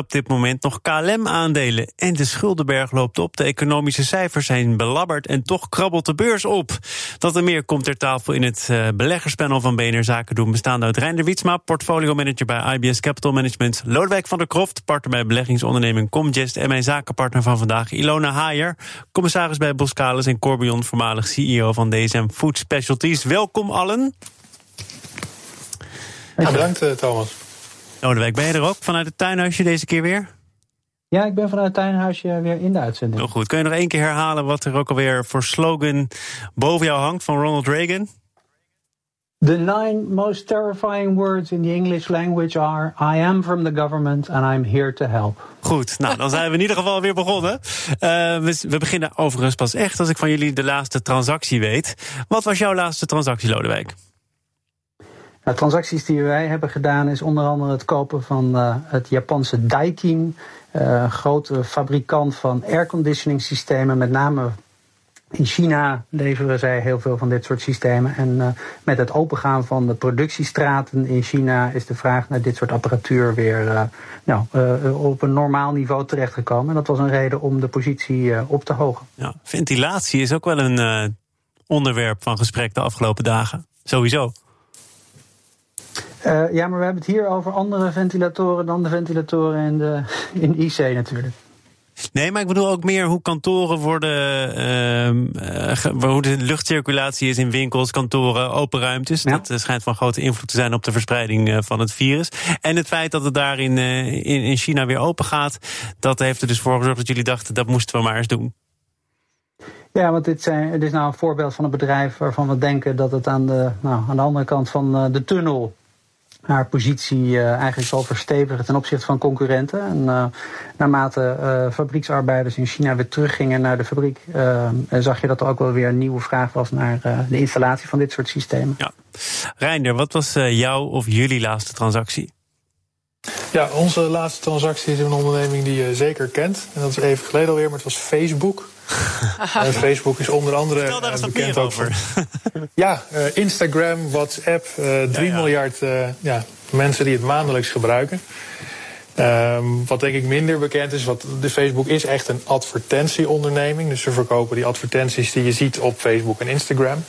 op dit moment nog KLM-aandelen. En de schuldenberg loopt op. De economische cijfers zijn belabberd en toch krabbelt de beurs op. Dat en meer komt ter tafel in het uh, beleggerspanel van BNR Zaken doen. Bestaande uit Reinder Wietsma, portfolio manager bij IBS Capital Management. Lodewijk van der Kroft, partner bij beleggingsonderneming Comgest. En mijn zakenpartner van vandaag, Ilona Haier, commissaris bij Boskalis en Corbion, voormalig CEO van DSM Food Specialties. Welkom allen. Bedankt uh, Thomas. Lodewijk, ben je er ook vanuit het tuinhuisje deze keer weer? Ja, ik ben vanuit het tuinhuisje weer in de uitzending. Heel goed. Kun je nog één keer herhalen wat er ook alweer voor slogan boven jou hangt van Ronald Reagan? The nine most terrifying words in the English language are: I am from the government and I'm here to help. Goed, nou dan zijn we in ieder geval weer begonnen. Uh, we, we, beginnen overigens pas echt als ik van jullie de laatste transactie weet. Wat was jouw laatste transactie, Lodewijk? Nou, transacties die wij hebben gedaan is onder andere het kopen van uh, het Japanse Daikin. Uh, grote fabrikant van airconditioning systemen. Met name in China leveren zij heel veel van dit soort systemen. En uh, met het opengaan van de productiestraten in China is de vraag naar dit soort apparatuur weer nou, op een normaal niveau terechtgekomen. En dat was een reden om de positie op te hogen. Ja, ventilatie is ook wel een onderwerp van gesprek de afgelopen dagen. Sowieso. Uh, ja, maar we hebben het hier over andere ventilatoren dan de ventilatoren in, de, in IC natuurlijk. Nee, maar ik bedoel ook meer hoe kantoren worden, uh, hoe de luchtcirculatie is in winkels, kantoren, open ruimtes. Ja. Dat schijnt van grote invloed te zijn op de verspreiding van het virus. En het feit dat het daar in, in, in China weer open gaat, dat heeft er dus voor gezorgd dat jullie dachten dat moesten we maar eens doen. Ja, want dit, zijn, dit is nou een voorbeeld van een bedrijf waarvan we denken dat het aan de, nou, aan de andere kant van de tunnel haar positie uh, eigenlijk zal verstevigen ten opzichte van concurrenten. En uh, naarmate uh, fabrieksarbeiders in China weer teruggingen naar de fabriek, zag je dat er ook wel weer een nieuwe vraag was naar de installatie van dit soort systemen. Ja. Reinder, wat was jouw of jullie laatste transactie? Ja, onze laatste transactie is een onderneming die je zeker kent. En dat is even geleden alweer, maar het was Facebook. en Facebook is onder andere daar eens bekend over. ja, uh, Instagram, WhatsApp, uh, 3 ja, ja. miljard uh, ja, mensen die het maandelijks gebruiken. Um, wat denk ik minder bekend is, wat de Facebook is echt een advertentieonderneming. Dus ze verkopen die advertenties die je ziet op Facebook en Instagram.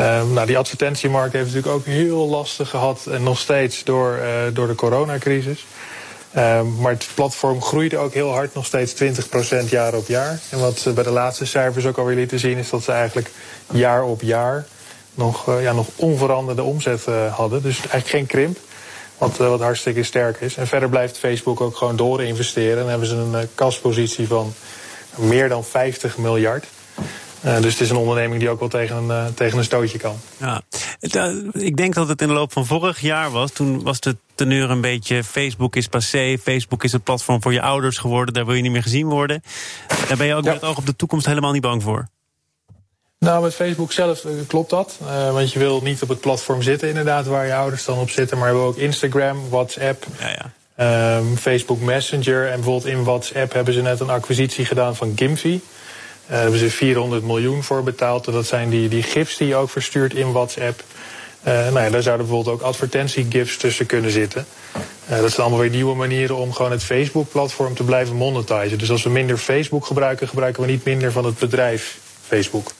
Um, nou, die advertentiemarkt heeft natuurlijk ook heel lastig gehad en nog steeds door, uh, door de coronacrisis. Um, maar het platform groeide ook heel hard, nog steeds 20% jaar op jaar. En wat bij de laatste cijfers ook alweer lieten zien, is dat ze eigenlijk jaar op jaar nog, uh, ja, nog onveranderde omzet uh, hadden. Dus eigenlijk geen krimp. Wat, wat hartstikke sterk is. En verder blijft Facebook ook gewoon door investeren. En hebben ze een kaspositie van meer dan 50 miljard. Dus het is een onderneming die ook wel tegen een, tegen een stootje kan. Ja. Ik denk dat het in de loop van vorig jaar was. Toen was de teneur een beetje Facebook is passé. Facebook is het platform voor je ouders geworden. Daar wil je niet meer gezien worden. Daar ben je ook ja. met het oog op de toekomst helemaal niet bang voor. Nou, met Facebook zelf uh, klopt dat. Uh, want je wil niet op het platform zitten, inderdaad, waar je ouders dan op zitten. Maar we hebben ook Instagram, WhatsApp, ja, ja. Um, Facebook Messenger. En bijvoorbeeld in WhatsApp hebben ze net een acquisitie gedaan van Gimfi. Daar hebben ze 400 miljoen voor betaald. Dat zijn die, die gifs die je ook verstuurt in WhatsApp. Uh, nou ja, daar zouden bijvoorbeeld ook advertentiegifs tussen kunnen zitten. Uh, dat zijn allemaal weer nieuwe manieren om gewoon het Facebook-platform te blijven monetizen. Dus als we minder Facebook gebruiken, gebruiken we niet minder van het bedrijf Facebook.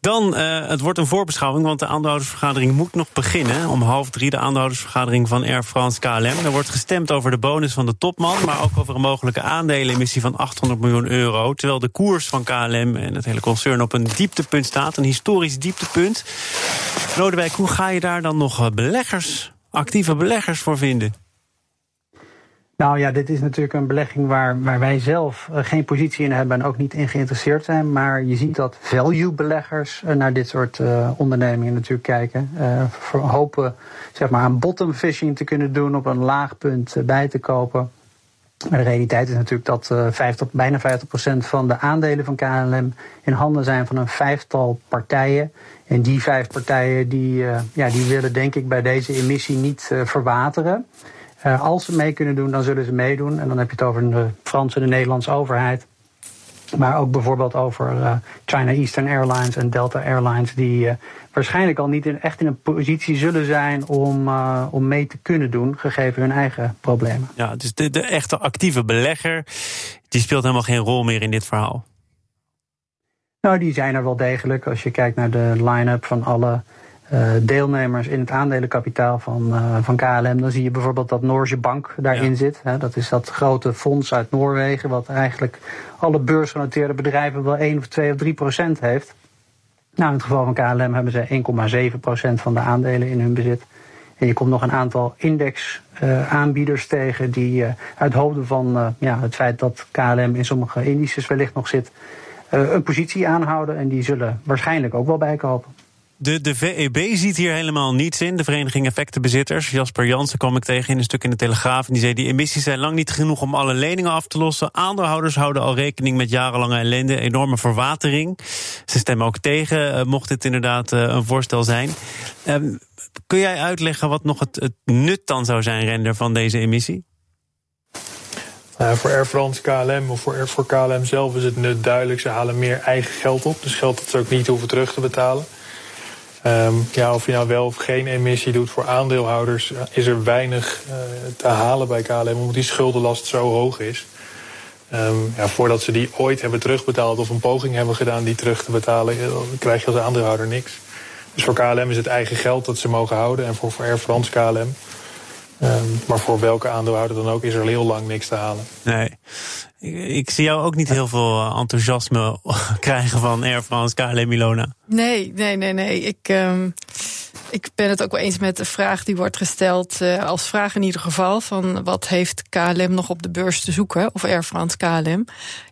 Dan, uh, het wordt een voorbeschouwing, want de aandeelhoudersvergadering moet nog beginnen. Om half drie de aandeelhoudersvergadering van Air France KLM. Er wordt gestemd over de bonus van de topman, maar ook over een mogelijke aandelenemissie van 800 miljoen euro. Terwijl de koers van KLM en het hele concern op een dieptepunt staat, een historisch dieptepunt. Lodewijk, hoe ga je daar dan nog beleggers, actieve beleggers voor vinden? Nou ja, dit is natuurlijk een belegging waar, waar wij zelf uh, geen positie in hebben en ook niet in geïnteresseerd zijn. Maar je ziet dat value-beleggers uh, naar dit soort uh, ondernemingen natuurlijk kijken. hopen zeg maar, aan bottom fishing te kunnen doen, op een laag punt bij te kopen. Maar de realiteit is natuurlijk dat 50, bijna 50% van de aandelen van KLM in handen zijn van een vijftal partijen. En die vijf partijen die, ja, die willen denk ik bij deze emissie niet verwateren. Als ze mee kunnen doen, dan zullen ze meedoen. En dan heb je het over de Franse en de Nederlandse overheid. Maar ook bijvoorbeeld over uh, China Eastern Airlines en Delta Airlines, die uh, waarschijnlijk al niet in, echt in een positie zullen zijn om, uh, om mee te kunnen doen, gegeven hun eigen problemen. Ja, dus de, de echte actieve belegger, die speelt helemaal geen rol meer in dit verhaal. Nou, die zijn er wel degelijk. Als je kijkt naar de line-up van alle deelnemers in het aandelenkapitaal van, uh, van KLM, dan zie je bijvoorbeeld dat Noorse Bank daarin zit. Hè. Dat is dat grote fonds uit Noorwegen, wat eigenlijk alle beursgenoteerde bedrijven wel 1 of 2 of 3 procent heeft. Nou, in het geval van KLM hebben ze 1,7 procent van de aandelen in hun bezit. En je komt nog een aantal indexaanbieders uh, tegen die uit hoofden van ja, het feit dat KLM in sommige indices wellicht nog zit, een positie aanhouden. En die zullen waarschijnlijk ook wel bijkopen. De, de VEB ziet hier helemaal niets in. De Vereniging Effectenbezitters. Jasper Jansen kwam ik tegen in een stuk in de Telegraaf. En die zei: die emissies zijn lang niet genoeg om alle leningen af te lossen. Aandeelhouders houden al rekening met jarenlange ellende, enorme verwatering. Ze stemmen ook tegen, uh, mocht dit inderdaad uh, een voorstel zijn. Uh, kun jij uitleggen wat nog het, nut dan zou zijn, Render, van deze emissie? Uh, voor Air France KLM of voor, voor KLM zelf is het nut duidelijk. Ze halen meer eigen geld op. Dus geld dat ze ook niet hoeven terug te betalen. Um, ja, of je nou wel of geen emissie doet voor aandeelhouders, eh, is er weinig uh, te halen bij KLM, omdat die schuldenlast zo hoog is. Um, ja, voordat ze die ooit hebben terugbetaald of een poging hebben gedaan die terug te betalen, eh, krijg je als aandeelhouder niks. Dus voor KLM is het eigen geld dat ze mogen houden en voor, Air France KLM. Um, maar voor welke aandeelhouder dan ook is er heel lang niks te halen. Nee. Ik, zie jou ook niet heel veel eh, enthousiasme krijgen van Air France KLM Milona. Nee, nee, nee, nee. Ik, um, ik ben het ook wel eens met de vraag die wordt gesteld, uh, als vraag in ieder geval, van wat heeft KLM nog op de beurs te zoeken, of Air France KLM.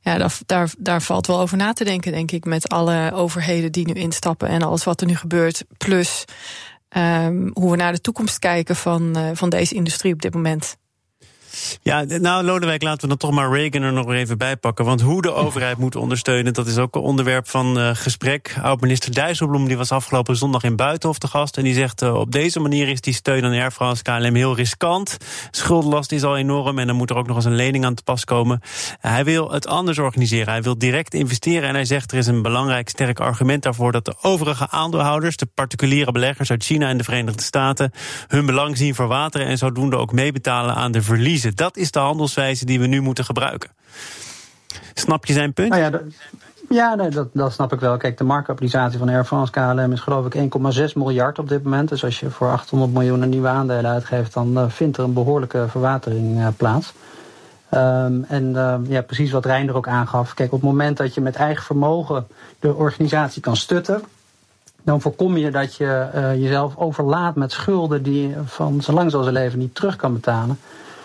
Ja, daar, daar, daar valt wel over na te denken, denk ik, met alle overheden die nu instappen en alles wat er nu gebeurt, plus um, hoe we naar de toekomst kijken van, uh, van deze industrie op dit moment. Ja, nou Lodewijk, laten we dan toch maar Reagan er nog even bij pakken. Want hoe de overheid moet ondersteunen, dat is ook een onderwerp van uh, gesprek. Oud-minister Dijsselbloem die was afgelopen zondag in Buitenhof te gast. En die zegt, uh, op deze manier is die steun aan Air France KLM heel riskant. Schuldenlast is al enorm en dan moet er ook nog eens een lening aan te pas komen. hij wil het anders organiseren. Hij wil direct investeren. En hij zegt, er is een belangrijk sterk argument daarvoor... dat de overige aandeelhouders, de particuliere beleggers uit China en de Verenigde Staten... hun belang zien verwateren en zodoende ook meebetalen aan de verliezen dat is de handelswijze die we nu moeten gebruiken. Snap je zijn punt? Nou ja, dat, ja dat, dat snap ik wel. Kijk, de marktkapitalisatie van Air France KLM is geloof ik 1,6 miljard op dit moment. Dus als je voor 800 miljoen nieuwe aandelen uitgeeft, dan uh, vindt er een behoorlijke verwatering uh, plaats. Um, en uh, ja, precies wat Reinder ook aangaf. Kijk, op het moment dat je met eigen vermogen de organisatie kan stutten, dan voorkom je dat je jezelf overlaat met schulden die je van zolang zoals zijn leven niet terug kan betalen.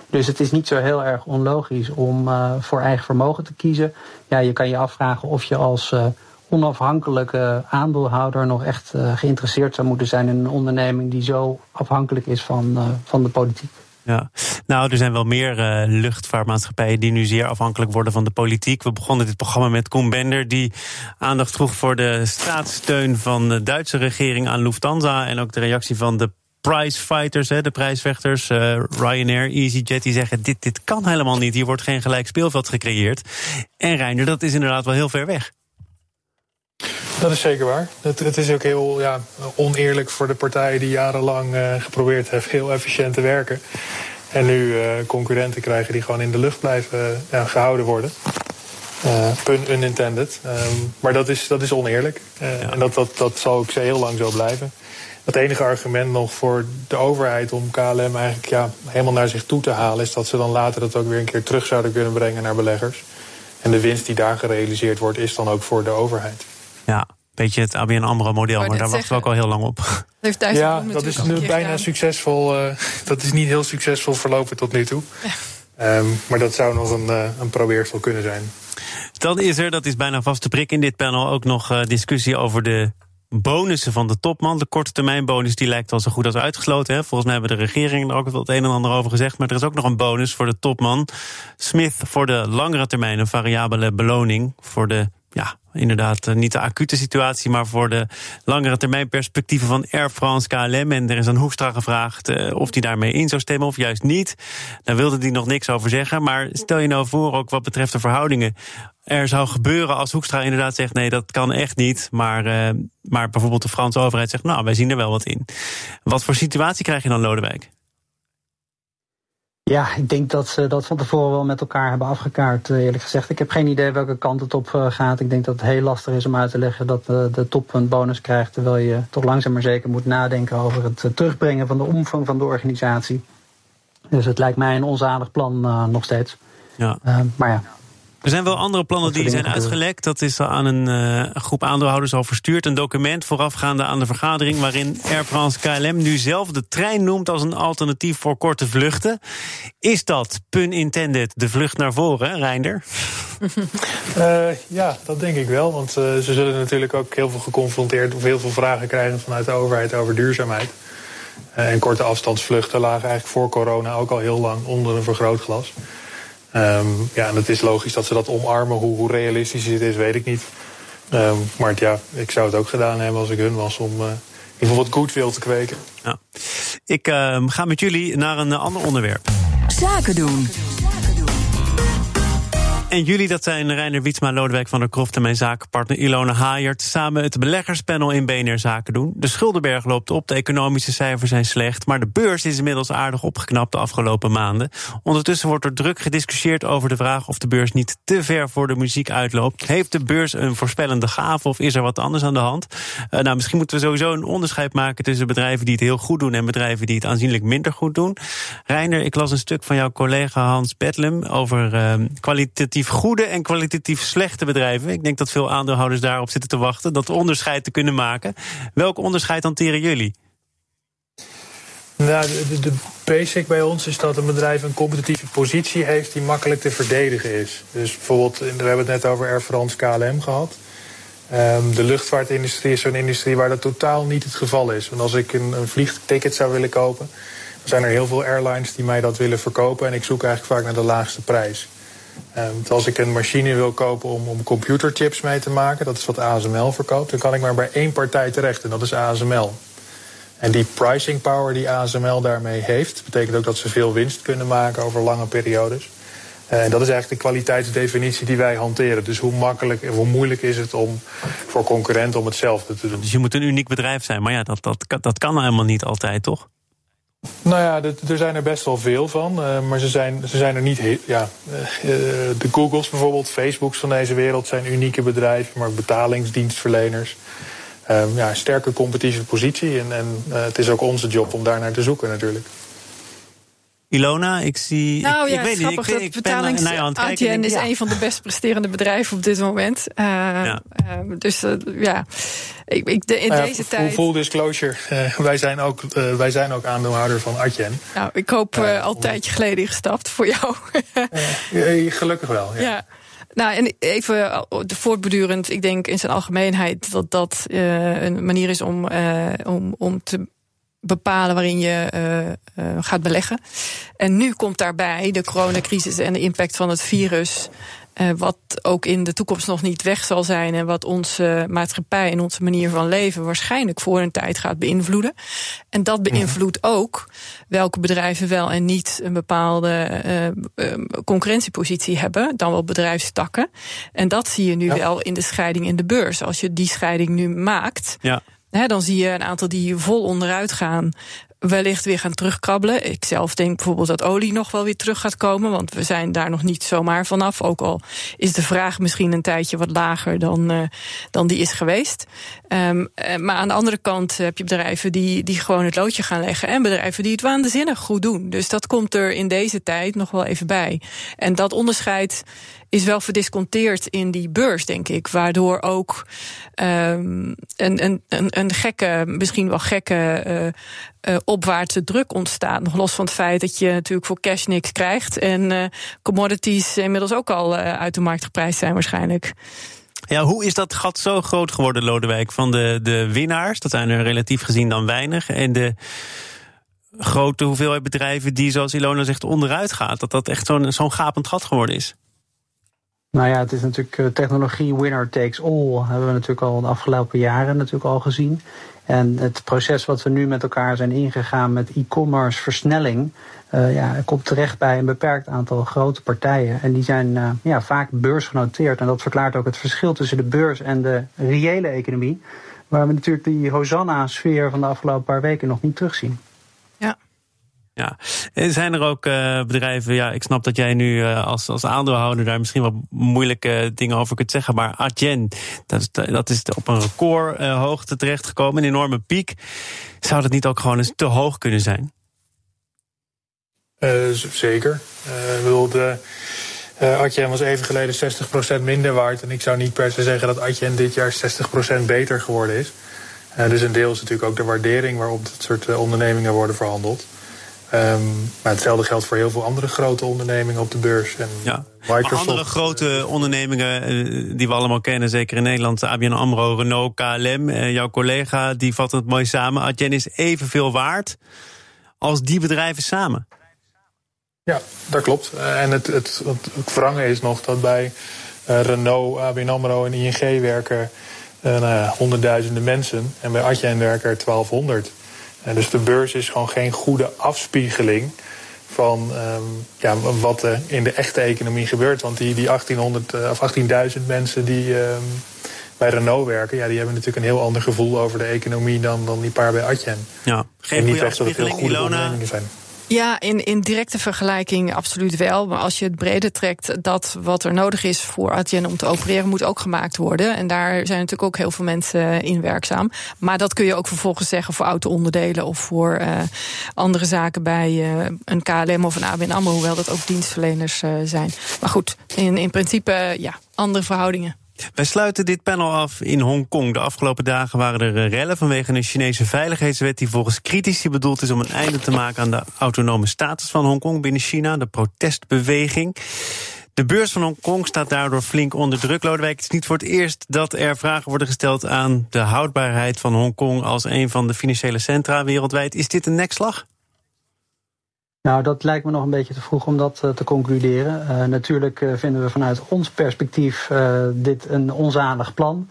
Dus het is niet zo heel erg onlogisch om uh, voor eigen vermogen te kiezen. Ja, je kan je afvragen of je als uh, onafhankelijke aandeelhouder nog echt uh, geïnteresseerd zou moeten zijn in een onderneming die zo afhankelijk is van, van de politiek. Ja, nou, er zijn wel meer luchtvaartmaatschappijen die nu zeer afhankelijk worden van de politiek. We begonnen dit programma met Koen Bender, die aandacht vroeg voor de staatssteun van de Duitse regering aan Lufthansa. En ook de reactie van de prizefighters, hè, de prijsvechters, uh, Ryanair, EasyJet, die zeggen: dit, dit kan helemaal niet. Hier wordt geen gelijk speelveld gecreëerd. En Reiner, dat is inderdaad wel heel ver weg. Dat is zeker waar. Het, het is ook heel ja, oneerlijk voor de partijen die jarenlang uh, geprobeerd heeft heel efficiënt te werken. En nu uh, concurrenten krijgen die gewoon in de lucht blijven ja, gehouden worden. pun unintended. Um, maar dat is, dat is oneerlijk. Ja. En dat, dat, dat zal ook heel lang zo blijven het enige argument nog voor de overheid om KLM eigenlijk ja, helemaal naar zich toe te halen, is dat ze dan later dat ook weer een keer terug zouden kunnen brengen naar beleggers. En de winst die daar gerealiseerd wordt, is dan ook voor de overheid. Ja, beetje het ABN AMRO model, maar daar wachten we ook al heel lang op. Heeft ja, dat is nu bijna gedaan. succesvol. Uh, dat is niet heel succesvol verlopen tot nu toe. Ja. Um, maar dat zou nog een, uh, een probeersel kunnen zijn. Dan is er, dat is bijna vaste prik in dit panel, ook nog uh, discussie over de bonussen van de topman. De korte termijn bonus die lijkt al zo goed als uitgesloten. Hè? Volgens mij hebben de regeringen er ook wel het een en ander over gezegd. Maar er is ook nog een bonus voor de topman. Smith voor de langere termijn een variabele beloning. Voor de ja, inderdaad eh, niet de acute situatie, maar voor de langere termijn perspectieven van Air France KLM. En er is aan Hoekstra gevraagd uh, of hij daarmee in zou stemmen of juist niet. Daar wilde hij nog niks over zeggen. Maar stel je nou voor, ook wat betreft de verhoudingen. Er zou gebeuren als Hoekstra inderdaad zegt: nee, dat kan echt niet. Maar, uh, maar bijvoorbeeld de Franse overheid zegt: nou, wij zien er wel wat in. Wat voor situatie krijg je dan, Lodewijk? Ja, ik denk dat ze dat van tevoren wel met elkaar hebben afgekaart, eh, eerlijk gezegd. Ik heb geen idee welke kant het op eh, gaat. Ik denk dat het heel lastig is om uit te leggen dat eh, de top een bonus krijgt... terwijl je toch langzaam maar zeker moet nadenken over het terugbrengen van de omvang van de organisatie. Dus het lijkt mij een onzalig plan nog steeds. Ja. maar ja, er zijn wel andere plannen die zijn uitgelekt. Dat is aan een uh, groep aandeelhouders al verstuurd. Een document voorafgaande aan de vergadering... waarin Air France KLM nu zelf de trein noemt als een alternatief voor korte vluchten. Is dat, pun intended, de vlucht naar voren, Reinder? Uh, ja, dat denk ik wel. Want uh, ze zullen natuurlijk ook heel veel geconfronteerd... of heel veel vragen krijgen vanuit de overheid over duurzaamheid. en korte afstandsvluchten lagen eigenlijk voor corona ook al heel lang onder een vergrootglas. Um, ja, en het is logisch dat ze dat omarmen. Hoe, hoe realistisch het is, weet ik niet. Um, maar ja, ik zou het ook gedaan hebben als ik hun was om uh, in ieder geval wat goodwill te kweken. Ja. Ik uh, ga met jullie naar een ander onderwerp. Zaken doen. En jullie, dat zijn Reiner Wietsma, Lodewijk van der Kroft en mijn zakenpartner Ilona Haaiert. Samen het beleggerspanel in BNR Zaken doen. De schuldenberg loopt op, de economische cijfers zijn slecht. Maar de beurs is inmiddels aardig opgeknapt de afgelopen maanden. Ondertussen wordt er druk gediscussieerd over de vraag of de beurs niet te ver voor de muziek uitloopt. Heeft de beurs een voorspellende gave of is er wat anders aan de hand? Uh, nou, misschien moeten we sowieso een onderscheid maken tussen bedrijven die het heel goed doen en bedrijven die het aanzienlijk minder goed doen. Reiner, ik las een stuk van jouw collega Hans Bedlem over uh, kwalitatief goede en kwalitatief slechte bedrijven. Ik denk dat veel aandeelhouders daarop zitten te wachten. Dat onderscheid te kunnen maken. Welk onderscheid hanteren jullie? Nou, de, basic bij ons is dat een bedrijf een competitieve positie heeft die makkelijk te verdedigen is. Dus bijvoorbeeld, we hebben het net over Air France KLM gehad. Um, de luchtvaartindustrie is zo'n industrie waar dat totaal niet het geval is. Want als ik een, een vliegticket zou willen kopen, zijn er heel veel airlines die mij dat willen verkopen. En ik zoek eigenlijk vaak naar de laagste prijs. Um, als ik een machine wil kopen om, om computerchips mee te maken, dat is wat ASML verkoopt, dan kan ik maar bij één partij terecht en dat is ASML. En die pricing power die ASML daarmee heeft, betekent ook dat ze veel winst kunnen maken over lange periodes. Uh, en dat is eigenlijk de kwaliteitsdefinitie die wij hanteren. Dus hoe makkelijk en hoe moeilijk is het om voor concurrenten om hetzelfde te doen. Dus je moet een uniek bedrijf zijn, maar ja, dat, dat, dat kan helemaal niet altijd, toch? Nou ja, er zijn er best wel veel van. Uh, maar ze zijn, ze zijn er niet heel. Ja, uh, de Googles bijvoorbeeld, Facebooks van deze wereld zijn unieke bedrijven, maar betalingsdienstverleners. Uh, ja, sterke competitieve positie. En, en het is ook onze job om daar naar te zoeken, natuurlijk. Ilona, ik zie. Nou ik, ja, ik weet niet. Ik, ik, ik betalings ATN is ja. een van de best presterende bedrijven op dit moment. Uh, ja. Uh, dus uh, ja, ik, ik, de, in nou deze tijd. Full disclosure, wij, zijn ook, wij zijn ook aandeelhouder van Adyen. Nou, ik hoop al een tijdje geleden gestapt voor jou. gelukkig wel. Ja. ja. Nou, en even voortbedurend, ik denk in zijn algemeenheid dat dat een manier is om, om, om te bepalen waarin je uh, uh, gaat beleggen. En nu komt daarbij de coronacrisis en de impact van het virus. Uh, wat ook in de toekomst nog niet weg zal zijn. En wat onze maatschappij en onze manier van leven waarschijnlijk voor een tijd gaat beïnvloeden. En dat beïnvloedt ook welke bedrijven wel en niet een bepaalde concurrentiepositie hebben. Dan wel bedrijfstakken. En dat zie je nu ja. wel in de scheiding in de beurs. Als je die scheiding nu maakt. Ja dan zie je een aantal die vol onderuit gaan, wellicht weer gaan terugkrabbelen. Ik zelf denk bijvoorbeeld dat olie nog wel weer terug gaat komen, want we zijn daar nog niet zomaar vanaf. Ook al is de vraag misschien een tijdje wat lager dan, uh, dan die is geweest. Um, maar aan de andere kant heb je bedrijven die, die gewoon het loodje gaan leggen en bedrijven die het waanzinnig goed doen. Dus dat komt er in deze tijd nog wel even bij. En dat onderscheid is wel verdisconteerd in die beurs, denk ik. Waardoor ook um, een, een, een gekke, misschien wel gekke uh, opwaartse druk ontstaat. Nog los van het feit dat je natuurlijk voor cash niks krijgt. En uh, commodities inmiddels ook al uit de markt geprijsd zijn waarschijnlijk. Ja, hoe is dat gat zo groot geworden, Lodewijk? Van de, de winnaars, dat zijn er relatief gezien dan weinig. En de grote hoeveelheid bedrijven die, zoals Ilona zegt, onderuit gaat. Dat dat echt zo'n zo'n gapend gat geworden is. Nou ja, het is natuurlijk uh, technologie winner takes all. Hebben we natuurlijk al de afgelopen jaren natuurlijk al gezien. En het proces wat we nu met elkaar zijn ingegaan met e-commerce versnelling, uh, ja, komt terecht bij een beperkt aantal grote partijen. En die zijn uh, ja, vaak beursgenoteerd. En dat verklaart ook het verschil tussen de beurs en de reële economie. Waar we natuurlijk die Hosanna-sfeer van de afgelopen paar weken nog niet terugzien. Ja, zijn er ook uh, bedrijven, ja, ik snap dat jij nu uh, als, als aandeelhouder daar misschien wat moeilijke dingen over kunt zeggen, maar Adyen, dat is, dat is op een recordhoogte uh, terechtgekomen, een enorme piek. Zou dat niet ook gewoon eens te hoog kunnen zijn? zeker. ik was even geleden 60% minder waard en ik zou niet per se zeggen dat Adyen dit jaar 60% beter geworden is. dus een deel is natuurlijk ook de waardering waarop dit soort ondernemingen worden verhandeld. Um, maar hetzelfde geldt voor heel veel andere grote ondernemingen op de beurs. En ja. Microsoft. Maar andere grote ondernemingen uh, die we allemaal kennen, zeker in Nederland, ABN AMRO, Renault, KLM. Uh, jouw collega die vat het mooi samen. Adyen is evenveel waard als die bedrijven samen. Ja, dat klopt. Uh, en het, het, is nog dat bij Renault, ABN AMRO en ING werken nou honderdduizenden mensen. En bij Adyen werken er 1200. En dus de beurs is gewoon geen goede afspiegeling van um, ja, wat er in de echte economie gebeurt. Want die, die 1800 of 18.000 mensen die um, bij Renault werken, ja, die hebben natuurlijk een heel ander gevoel over de economie dan, dan die paar bij Adyen. Ja, geen en niet echt dat het heel goede ondernemingen zijn. Ja, in, in directe vergelijking absoluut wel. Maar als je het breder trekt, dat wat er nodig is voor Adyen om te opereren, moet ook gemaakt worden. En daar zijn natuurlijk ook heel veel mensen in werkzaam. Maar dat kun je ook vervolgens zeggen voor auto-onderdelen of voor uh, andere zaken bij uh, een KLM of een ABN AMRO, hoewel dat ook dienstverleners uh, zijn. Maar goed, in, in principe, ja, andere verhoudingen. Wij sluiten dit panel af in Hongkong. De afgelopen dagen waren er eh, rellen vanwege een Chinese veiligheidswet die volgens critici bedoeld is om een einde te maken aan de autonome status van Hongkong binnen China, de protestbeweging. De beurs van Hongkong staat daardoor flink onder druk. Lodewijk, het is niet voor het eerst dat er vragen worden gesteld aan de houdbaarheid van Hongkong als een van de financiële centra wereldwijd. Is dit een nekslag? Nou, dat lijkt me nog een beetje te vroeg om dat uh, te concluderen. Uh, natuurlijk uh, vinden we vanuit ons perspectief dit een onzalig plan.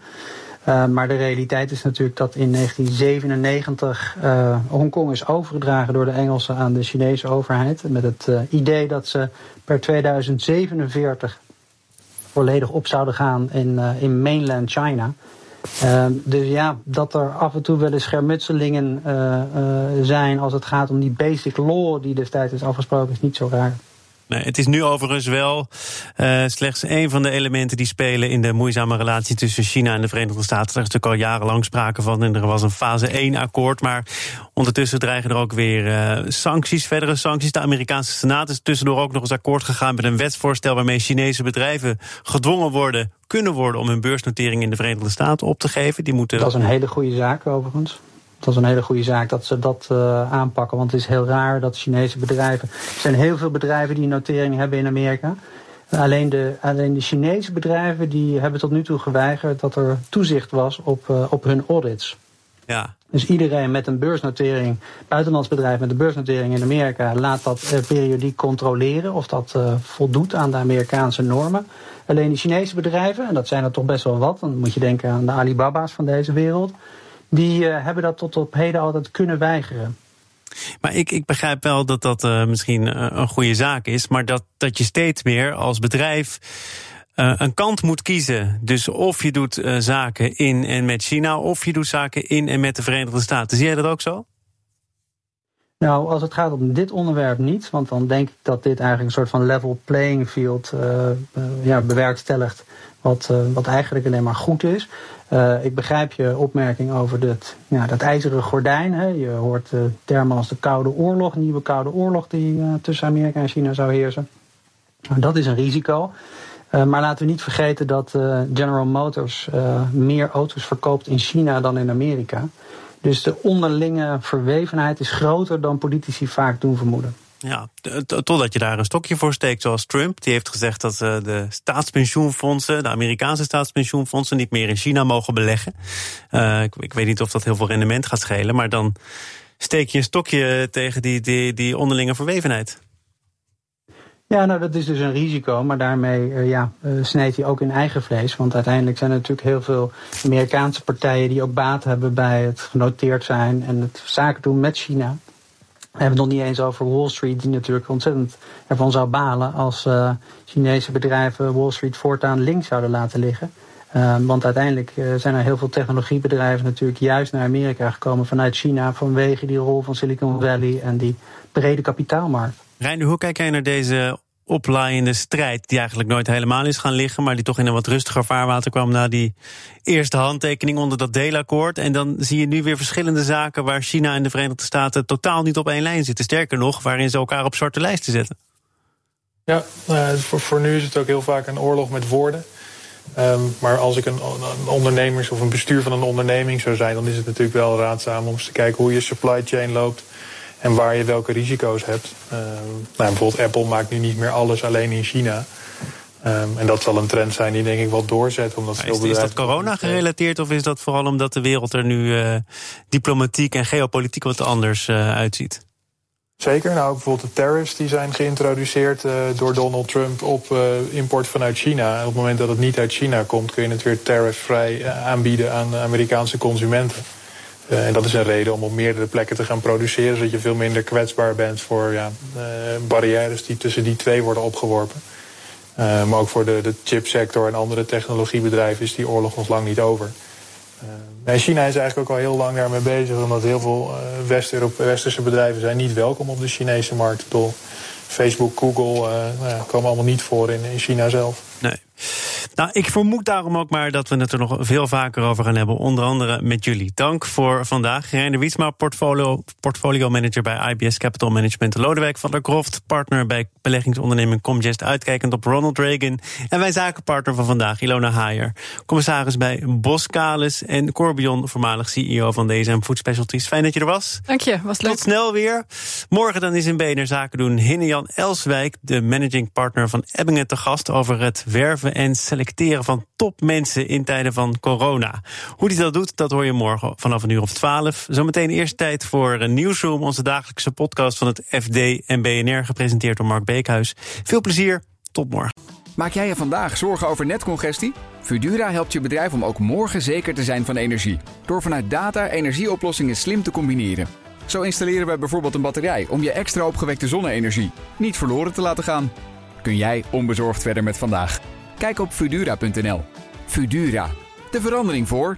maar de realiteit is natuurlijk dat in 1997 Hongkong is overgedragen door de Engelsen aan de Chinese overheid. Met het idee dat ze per 2047 volledig op zouden gaan in, in mainland China. Uh, dus ja, dat er af en toe wel eens schermutselingen uh, uh, zijn als het gaat om die basic law die destijds is afgesproken, is niet zo raar. Het is nu overigens wel uh, slechts één van de elementen die spelen in de moeizame relatie tussen China en de Verenigde Staten. Er is natuurlijk al jarenlang sprake van en er was een fase 1 akkoord. Maar ondertussen dreigen er ook weer uh, sancties, verdere sancties. De Amerikaanse Senaat is tussendoor ook nog eens akkoord gegaan met een wetsvoorstel waarmee Chinese bedrijven gedwongen worden, kunnen worden om hun beursnotering in de Verenigde Staten op te geven. Die moeten... Dat is een hele goede zaak overigens dat is een hele goede zaak dat ze dat uh, aanpakken. Want het is heel raar dat Chinese bedrijven. Er zijn heel veel bedrijven die een notering hebben in Amerika. Alleen de, alleen de Chinese bedrijven die hebben tot nu toe geweigerd dat er toezicht was op, uh, op hun audits. Ja. Dus iedereen met een beursnotering, buitenlands bedrijf met een beursnotering in Amerika, laat dat uh, periodiek controleren of dat voldoet aan de Amerikaanse normen. Alleen de Chinese bedrijven, en dat zijn er toch best wel wat, dan moet je denken aan de Alibaba's van deze wereld, die uh, hebben dat tot op heden altijd kunnen weigeren. Maar ik, ik begrijp wel dat dat uh, misschien uh, een goede zaak is, maar dat, dat je steeds meer als bedrijf een kant moet kiezen. Dus of je doet zaken in en met China, of je doet zaken in en met de Verenigde Staten. Zie jij dat ook zo? Nou, als het gaat om dit onderwerp niet, want dan denk ik dat dit eigenlijk een soort van level playing field ja, bewerkstelligt, wat, wat eigenlijk alleen maar goed is. Uh, ik begrijp je opmerking over dat, dat ijzeren gordijn. Hè. Je hoort uh, termen als de Koude Oorlog, nieuwe Koude Oorlog die tussen Amerika en China zou heersen. Nou, dat is een risico. maar laten we niet vergeten dat General Motors meer auto's verkoopt in China dan in Amerika. Dus de onderlinge verwevenheid is groter dan politici vaak doen vermoeden. Ja, totdat je daar een stokje voor steekt, zoals Trump. Die heeft gezegd dat uh, de staatspensioenfondsen, de Amerikaanse staatspensioenfondsen, niet meer in China mogen beleggen. Uh, ik, ik, weet niet of dat heel veel rendement gaat schelen, maar dan steek je een stokje tegen die, die, die onderlinge verwevenheid. Ja, nou dat is dus een risico, maar daarmee uh, ja, snijdt hij ook in eigen vlees. Want uiteindelijk zijn er natuurlijk heel veel Amerikaanse partijen die ook baat hebben bij het genoteerd zijn en het zaken doen met China. We hebben het nog niet eens over Wall Street, die natuurlijk ontzettend ervan zou balen als uh, Chinese bedrijven Wall Street voortaan links zouden laten liggen. Uh, want uiteindelijk uh, zijn er heel veel technologiebedrijven natuurlijk juist naar Amerika gekomen vanuit China vanwege die rol van Silicon Valley en die brede kapitaalmarkt. Reiner, hoe kijk jij naar deze oplaaiende strijd, die eigenlijk nooit helemaal is gaan liggen, maar die toch in een wat rustiger vaarwater kwam na die eerste handtekening onder dat deelakkoord. En dan zie je nu weer verschillende zaken waar China en de Verenigde Staten totaal niet op één lijn zitten. Sterker nog, waarin ze elkaar op zwarte lijsten zetten. Ja, uh, voor, voor nu is het ook heel vaak een oorlog met woorden. Um, maar als ik een, een ondernemers of een bestuur van een onderneming zou zijn, dan is het natuurlijk wel raadzaam om eens te kijken hoe je supply chain loopt en waar je welke risico's hebt. Uh, nou, bijvoorbeeld Apple maakt nu niet meer alles alleen in China. Um, en dat zal een trend zijn die denk ik wel doorzet. Omdat veel is, is dat corona gerelateerd of is dat vooral omdat de wereld er nu uh, diplomatiek en geopolitiek wat anders uh, uitziet? Zeker. Nou, bijvoorbeeld de tariffs die zijn geïntroduceerd uh, door Donald Trump op import vanuit China. En op het moment dat het niet uit China komt, kun je het weer tariffvrij aanbieden aan Amerikaanse consumenten. Uh, en dat is een reden om op meerdere plekken te gaan produceren, zodat je veel minder kwetsbaar bent voor ja, uh, barrières die tussen die twee worden opgeworpen. Uh, maar ook voor de, de chipsector en andere technologiebedrijven is die oorlog nog lang niet over. China is eigenlijk ook al heel lang daarmee bezig, omdat heel veel West-Westerse bedrijven zijn niet welkom op de Chinese markt. Door Facebook, Google nou komen allemaal niet voor in, in China zelf. Nee. Nou, ik vermoed daarom ook maar dat we het er nog veel vaker over gaan hebben. Onder andere met jullie. Dank voor vandaag. Reiner Wietsma, portfolio, portfolio manager bij IBS Capital Management. Lodewijk van der Kroft, partner bij beleggingsonderneming Comgest. Uitkijkend op Ronald Reagan. En wij zakenpartner van vandaag, Ilona Haier. Commissaris bij Boskalis. En Corbion, voormalig CEO van DSM Food Specialties. Fijn dat je er was. Dank je, was leuk. Tot snel weer. Morgen dan is in BNR Zaken doen Hinne-Jan Elswijk, de managing partner van Ebbingen, te gast over het werven en selecteren van topmensen in tijden van corona. Hoe hij dat doet, dat hoor je morgen vanaf een uur of twaalf. Zometeen eerst tijd voor Nieuwsroom, onze dagelijkse podcast van het FD en BNR, gepresenteerd door Mark Beekhuis. Veel plezier, tot morgen. Maak jij je vandaag zorgen over netcongestie? Fudura helpt je bedrijf om ook morgen zeker te zijn van energie. Door vanuit data energieoplossingen slim te combineren. Zo installeren we bijvoorbeeld een batterij om je extra opgewekte zonne-energie niet verloren te laten gaan. Kun jij onbezorgd verder met vandaag? Kijk op Fudura.nl. Fudura, de verandering voor.